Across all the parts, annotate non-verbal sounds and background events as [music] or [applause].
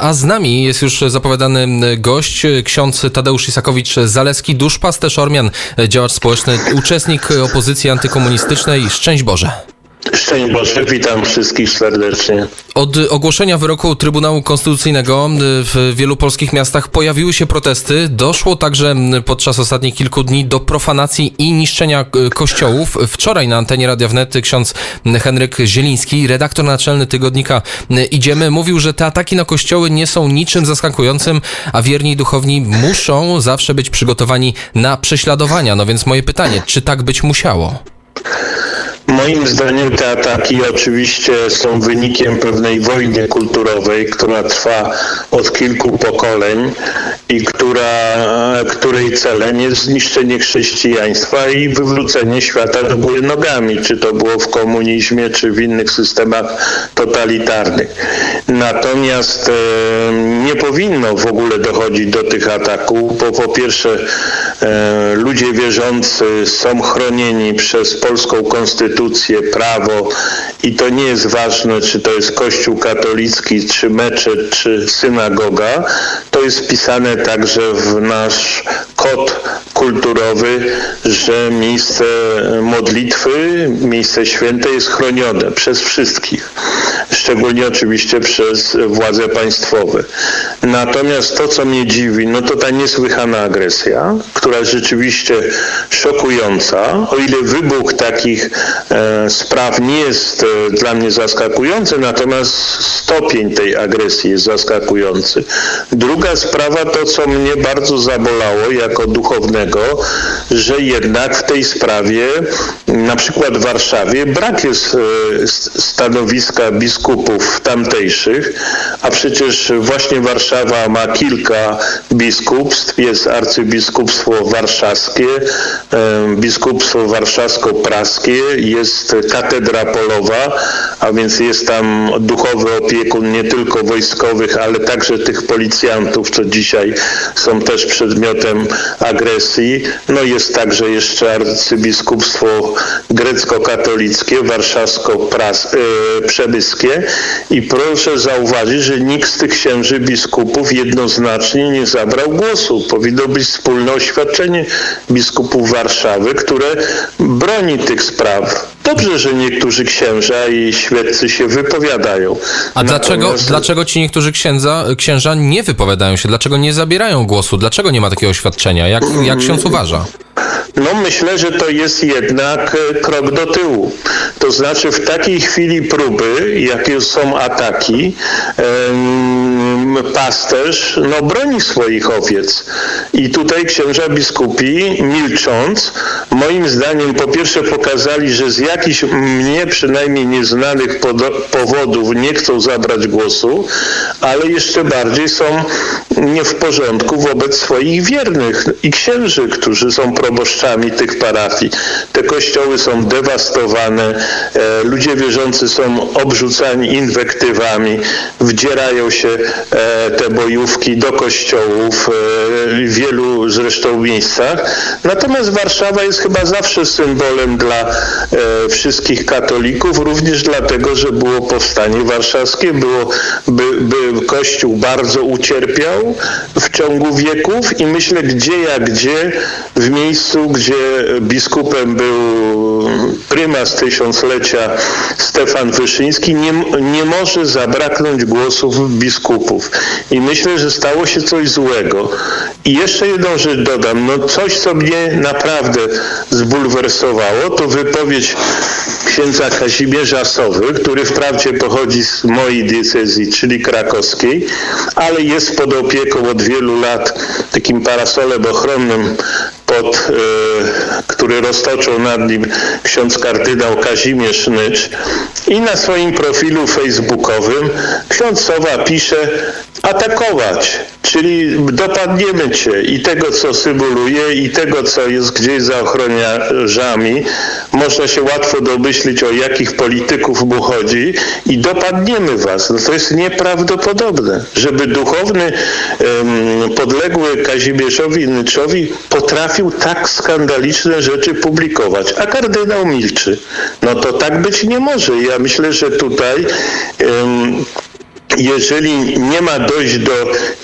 A z nami jest już zapowiadany gość, ksiądz Tadeusz Isakowicz-Zaleski, duszpasterz Ormian, działacz społeczny, uczestnik opozycji antykomunistycznej. Szczęść Boże. Szczęść Boże, witam wszystkich serdecznie. Od ogłoszenia wyroku Trybunału Konstytucyjnego w wielu polskich miastach pojawiły się protesty. Doszło także podczas ostatnich kilku dni do profanacji i niszczenia kościołów. Wczoraj na antenie Radia Wnet ksiądz Henryk Zieliński, redaktor naczelny tygodnika Idziemy, mówił, że te ataki na kościoły nie są niczym zaskakującym, a wierni duchowni muszą zawsze być przygotowani na prześladowania. No więc moje pytanie, czy tak być musiało? Moim zdaniem te ataki oczywiście są wynikiem pewnej wojny kulturowej, która trwa od kilku pokoleń i która, której celem jest zniszczenie chrześcijaństwa i wywrócenie świata do góry nogami, czy to było w komunizmie, czy w innych systemach totalitarnych. Natomiast e, nie powinno w ogóle dochodzić do tych ataków, bo po pierwsze e, ludzie wierzący są chronieni przez polską konstytucję, prawo i to nie jest ważne, czy to jest kościół katolicki, czy meczet, czy synagoga. To jest wpisane także w nasz kod kulturowy, że miejsce modlitwy, miejsce święte jest chronione przez wszystkich, szczególnie oczywiście przez władze państwowe. Natomiast to, co mnie dziwi, no to ta niesłychana agresja, która jest rzeczywiście szokująca. O ile wybuch takich e, spraw nie jest e, dla mnie zaskakujący, natomiast stopień tej agresji jest zaskakujący. Druga sprawa to, co mnie bardzo zabolało jako duchownego, że jednak w tej sprawie, na przykład w Warszawie, brak jest e, stanowiska biskupów tamtejszych, a przecież właśnie Warszawa ma kilka biskupstw. Jest arcybiskupstwo warszawskie, e, biskupstwo warszawsko-praskie, jest katedra polowa, a więc jest tam duchowy opiekun nie tylko wojskowych, ale także tych policjantów, co dzisiaj są też przedmiotem agresji. No jest także jeszcze arcybiskupstwo grecko-katolickie, warszawsko-przemyskie i proszę zauważyć, że nikt z tych księży biskupów jednoznacznie nie zabrał głosu. Powinno być wspólne oświadczenie biskupów Warszawy, które broni tych spraw. Dobrze, że niektórzy księża i świeccy się wypowiadają. A dlaczego, Natomiast... dlaczego ci niektórzy księdza, księża nie wypowiadają się? Dlaczego nie zabierają głosu? Dlaczego nie ma takiego oświadczenia? Jak, jak ksiądz uważa? No myślę, że to jest jednak e, krok do tyłu. To znaczy w takiej chwili próby, jakie są ataki, pasterz no, broni swoich owiec. I tutaj księża biskupi, milcząc, moim zdaniem po pierwsze pokazali, że z jakichś mnie przynajmniej nieznanych powodów nie chcą zabrać głosu, ale jeszcze bardziej są nie w porządku wobec swoich wiernych i księży, którzy są proboszczami tych parafii. Te kościoły są dewastowane, e, ludzie wierzący są obrzucani inwektywami, wdzierają się e, te bojówki do kościołów e, w wielu zresztą miejscach. Natomiast Warszawa jest chyba zawsze symbolem dla wszystkich katolików, również dlatego, że było powstanie warszawskie, było, by, by Kościół bardzo ucierpiał, w ciągu wieków i myślę, gdzie jak gdzie, w miejscu, gdzie biskupem był prymas tysiąclecia Stefan Wyszyński, nie, nie może zabraknąć głosów biskupów. I myślę, że stało się coś złego. I jeszcze jedną rzecz dodam. No coś, co mnie naprawdę zbulwersowało, to wypowiedź księdza Kazimierza Sowy, który wprawdzie pochodzi z mojej diecezji, czyli krakowskiej, ale jest pod opieką od wielu lat takim parasolem ochronnym pod, y, który roztoczył nad nim ksiądz kardynał Kazimierz Nycz i na swoim profilu facebookowym ksiądz Sowa pisze atakować, czyli dopadniemy cię i tego, co symuluje i tego, co jest gdzieś za ochroniarzami. Można się łatwo domyślić, o jakich polityków mu chodzi i dopadniemy was. No to jest nieprawdopodobne, żeby duchowny um, podległy Kazimierzowi Nyczowi potrafił tak skandaliczne rzeczy publikować, a kardynał milczy. No to tak być nie może. Ja myślę, że tutaj um, jeżeli nie ma dojść do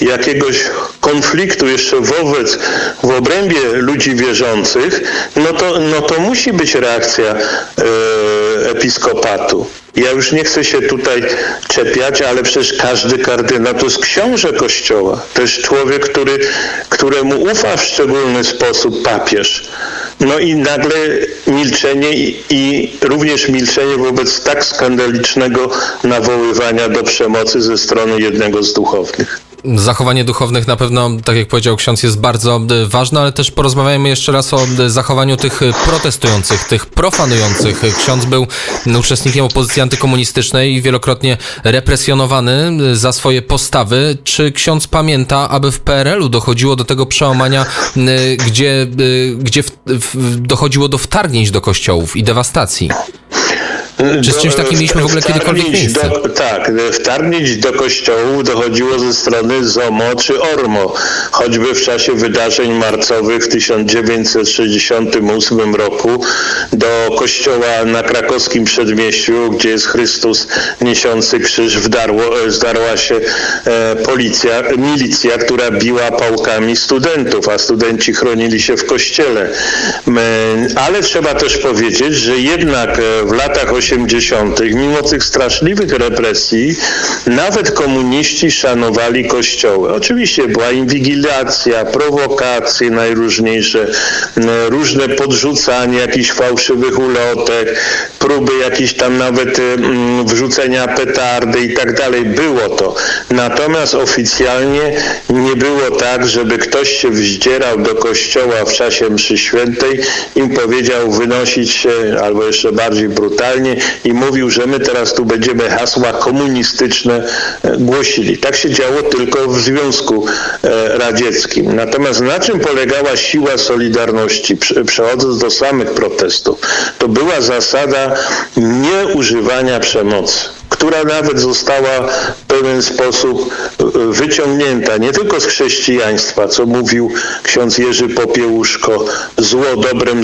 jakiegoś konfliktu jeszcze wobec, w obrębie ludzi wierzących, no to, no to musi być reakcja e, episkopatu. Ja już nie chcę się tutaj czepiać, ale przecież każdy kardynał to jest książę Kościoła. To jest człowiek, który, któremu ufa w szczególny sposób papież. No i nagle milczenie i, i również milczenie wobec tak skandalicznego nawoływania do przemocy ze strony jednego z duchownych. Zachowanie duchownych na pewno, tak jak powiedział ksiądz, jest bardzo e, ważne, ale też porozmawiajmy jeszcze raz o e, zachowaniu tych e, protestujących, tych profanujących. Ksiądz był uczestnikiem opozycji antykomunistycznej i wielokrotnie represjonowany za swoje postawy. Czy ksiądz pamięta, aby w PRL-u dochodziło do tego przełamania, gdzie, gdzie w, w, dochodziło do wtargnięć do kościołów i dewastacji? Czy z czymś takim mieliśmy w ogóle kiedykolwiek miejsce? Do, tak, wtargnięć do kościołów dochodziło ze strony ZOMO czy ORMO, choćby w czasie wydarzeń marcowych w 1968 roku do kościoła na krakowskim przedmieściu, gdzie jest Chrystus niesiący krzyż, wdarło, zdarła się e, policja, milicja, która biła pałkami studentów, a studenci chronili się w kościele. Ale trzeba też powiedzieć, że jednak e, w latach 80 80., mimo tych straszliwych represji, nawet komuniści szanowali kościoły. Oczywiście była inwigilacja, prowokacje najróżniejsze, różne podrzucanie jakichś fałszywych ulotek, próby jakichś tam nawet wrzucenia petardy i tak dalej. Było to. Natomiast oficjalnie nie było tak, żeby ktoś się wzdzierał do kościoła w czasie mszy świętej i powiedział wynosić się, albo jeszcze bardziej brutalnie, i mówił, że my teraz tu będziemy hasła komunistyczne e, głosili. Tak się działo tylko w Związku e, Radzieckim. Natomiast na czym polegała siła Solidarności, przechodząc do samych protestów, to była zasada nieużywania przemocy która nawet została w pewien sposób e, wyciągnięta nie tylko z chrześcijaństwa, co mówił ksiądz Jerzy Popiełuszko, zło dobrem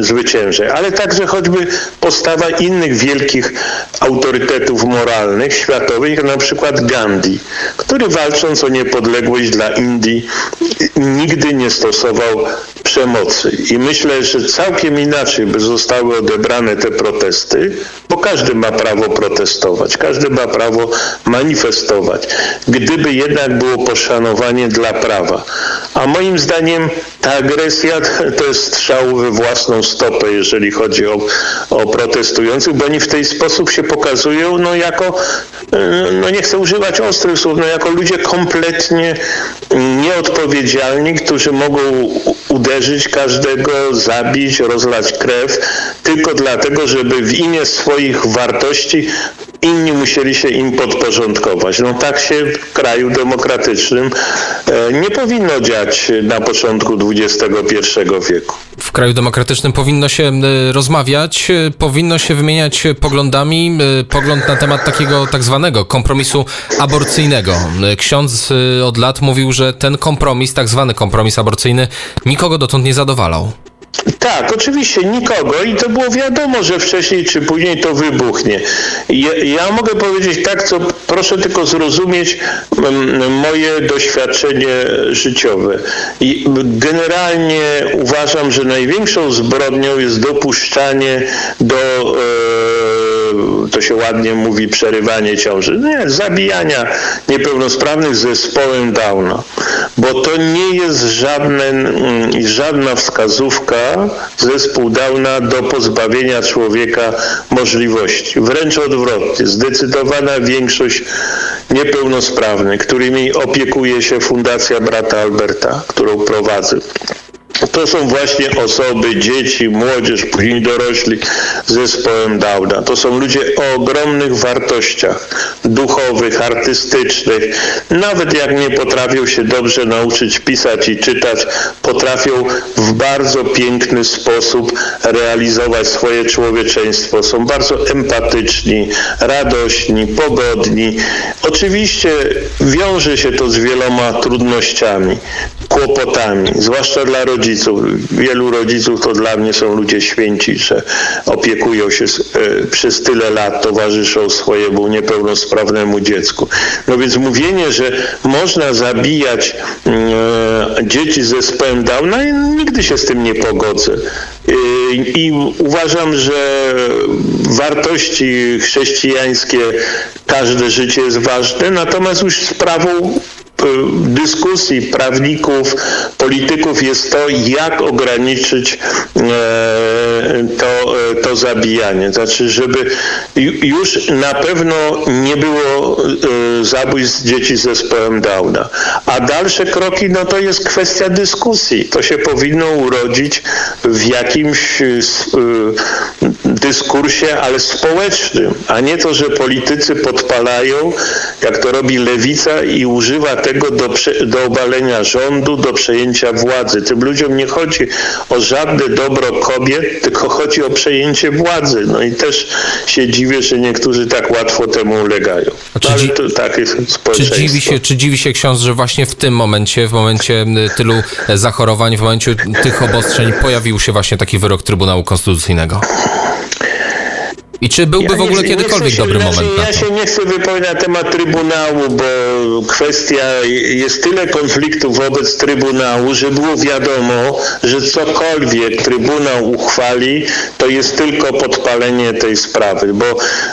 zwycięże, ale także choćby postawa innych wielkich autorytetów moralnych, światowych, na przykład Gandhi, który walcząc o niepodległość dla Indii nigdy nie stosował przemocy. I myślę, że całkiem inaczej by zostały odebrane te protesty, bo każdy ma prawo protestować, każdy ma prawo manifestować, gdyby jednak było poszanowanie dla prawa. A moim zdaniem ta agresja to jest strzał we własną stopę, jeżeli chodzi o, o protestujących, bo oni w ten sposób się pokazują no, jako, no nie chcę używać ostrych słów, no, jako ludzie kompletnie nieodpowiedzialni, którzy mogą uderzyć każdego, zabić, rozlać krew, tylko dlatego, żeby w imię swoich wartości inni musieli się im podporządkować. No tak się w kraju demokratycznym e, nie powinno dziać na początku XXI wieku. W kraju demokratycznym powinno się e, rozmawiać, e, powinno się wymieniać poglądami, pogląd na temat takiego tak zwanego kompromisu aborcyjnego. Ksiądz od lat mówił, że ten kompromis, tak zwany kompromis aborcyjny, nikogo dotąd nie zadowalał. Tak, oczywiście nikogo i to było wiadomo, że wcześniej czy później to wybuchnie. Ja, ja mogę powiedzieć tak, co proszę tylko zrozumieć moje doświadczenie życiowe. I generalnie uważam, że największą zbrodnią jest dopuszczanie do e, to się ładnie mówi przerywanie ciąży. Nie, zabijania niepełnosprawnych zespołem Downa. Bo to nie jest żadne, mm, żadna wskazówka zespół Downa do pozbawienia człowieka możliwości. Wręcz odwrotnie. Zdecydowana większość niepełnosprawnych, którymi opiekuje się Fundacja Brata Alberta, którą prowadzę, to są właśnie osoby, dzieci, młodzież, później dorośli z zespołem Downa. To są ludzie o ogromnych wartościach duchowych, artystycznych. Nawet jak nie potrafią się dobrze nauczyć pisać i czytać, potrafią w bardzo piękny sposób realizować swoje człowieczeństwo. Są bardzo empatyczni, radośni, pogodni. Oczywiście wiąże się to z wieloma trudnościami. Kłopotami, zwłaszcza dla rodziców. Wielu rodziców to dla mnie są ludzie święci, że opiekują się e, przez tyle lat, towarzyszą swojemu niepełnosprawnemu dziecku. No więc mówienie, że można zabijać e, dzieci z zespołem Downa, nigdy się z tym nie pogodzę. E, I uważam, że wartości chrześcijańskie, każde życie jest ważne, natomiast już sprawą dyskusji prawników, polityków jest to, jak ograniczyć e, to, e, to zabijanie. Znaczy, żeby już na pewno nie było e, zabójstw dzieci z zespołem Downa. A dalsze kroki, no to jest kwestia dyskusji. To się powinno urodzić w jakimś dyskursie, ale społecznym, a nie to, że politycy podpalają, jak to robi lewica i używa tego do, do obalenia rządu, do przejęcia władzy. Tym ludziom nie chodzi o żadne dobro kobiet, tylko chodzi o przejęcie władzy. No i też się dziwię, że niektórzy tak łatwo temu ulegają. No, ale to tak społeczeństwo. Czy dziwi, się, czy dziwi się ksiądz, że właśnie w tym momencie, w momencie tylu zachorowań, w momencie tych obostrzeń pojawił się właśnie taki wyrok Trybunału Konstytucyjnego? I czy byłby ja w ogóle nie, kiedykolwiek nie dobry moment Ja się nie chcę wypowiedzieć na temat Trybunału, bo kwestia, jest tyle konfliktów wobec Trybunału, że było wiadomo, że cokolwiek Trybunał uchwali, to jest tylko podpalenie tej sprawy, bo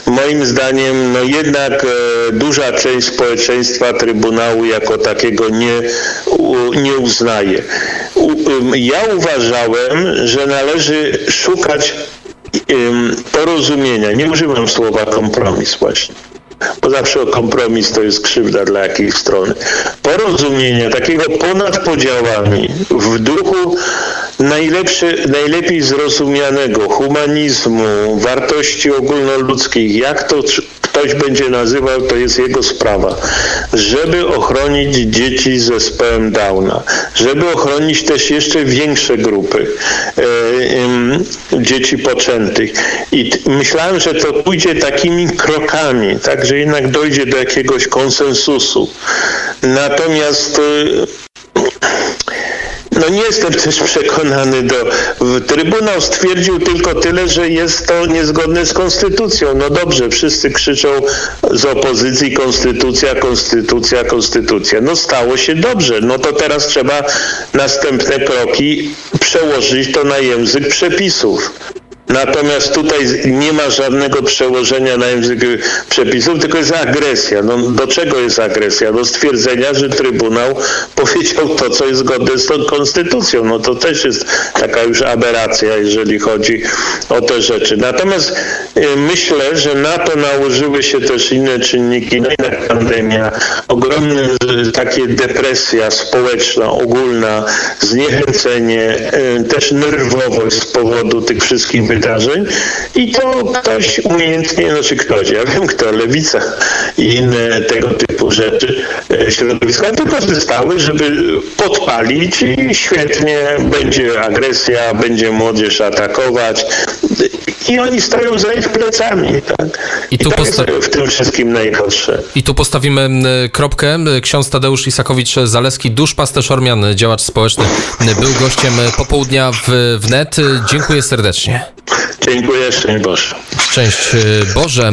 moim zdaniem no jednak e, duża część społeczeństwa Trybunału jako takiego nie, nie uznaje. Ja uważałem, że należy szukać porozumienia. Nie używam słowa kompromis właśnie bo zawsze kompromis to jest krzywda dla jakiejś strony. Porozumienia takiego ponad podziałami w duchu najlepszy, najlepiej zrozumianego humanizmu, wartości ogólnoludzkich, jak to ktoś będzie nazywał, to jest jego sprawa. Żeby ochronić dzieci z zespołem Downa, żeby ochronić też jeszcze większe grupy e, dzieci poczętych. I myślałem, że to pójdzie takimi krokami, tak, że jednak dojdzie do jakiegoś konsensusu. Natomiast e, no nie jestem też przekonany do... Trybunał stwierdził tylko tyle, że jest to niezgodne z konstytucją. No dobrze, wszyscy krzyczą z opozycji konstytucja, konstytucja, konstytucja. No stało się dobrze. No to teraz trzeba następne kroki przełożyć to na język przepisów. Natomiast tutaj nie ma żadnego przełożenia na język przepisów, tylko jest agresja. No, do czego jest agresja? Do stwierdzenia, że Trybunał [laughs] powiedział to, co jest zgodne z tą konstytucją. No to też jest taka już aberracja, jeżeli chodzi o te rzeczy. Natomiast y, myślę, że na to nałożyły się też inne czynniki, no inna pandemia, ogromne y, takie depresja społeczna, ogólna, zniechęcenie, y, też nerwowość z powodu tych wszystkich wydarzeń i to ktoś umiejętnie, znaczy ktoś, ja wiem kto, lewica i inne tego typu rzeczy, e, środowiska to korzystały, żeby podpalić i świetnie będzie agresja, będzie młodzież atakować i oni stoją za ich plecami. Tak? I, tu I to posta- jest w tym wszystkim najgorsze. I tu postawimy kropkę. Ksiądz Tadeusz Isakowicz-Zaleski, duszpasterz Ormian, działacz społeczny, był gościem popołudnia w, w net. Dziękuję serdecznie. Dziękuję, szczęść Boże. Szczęść Boże.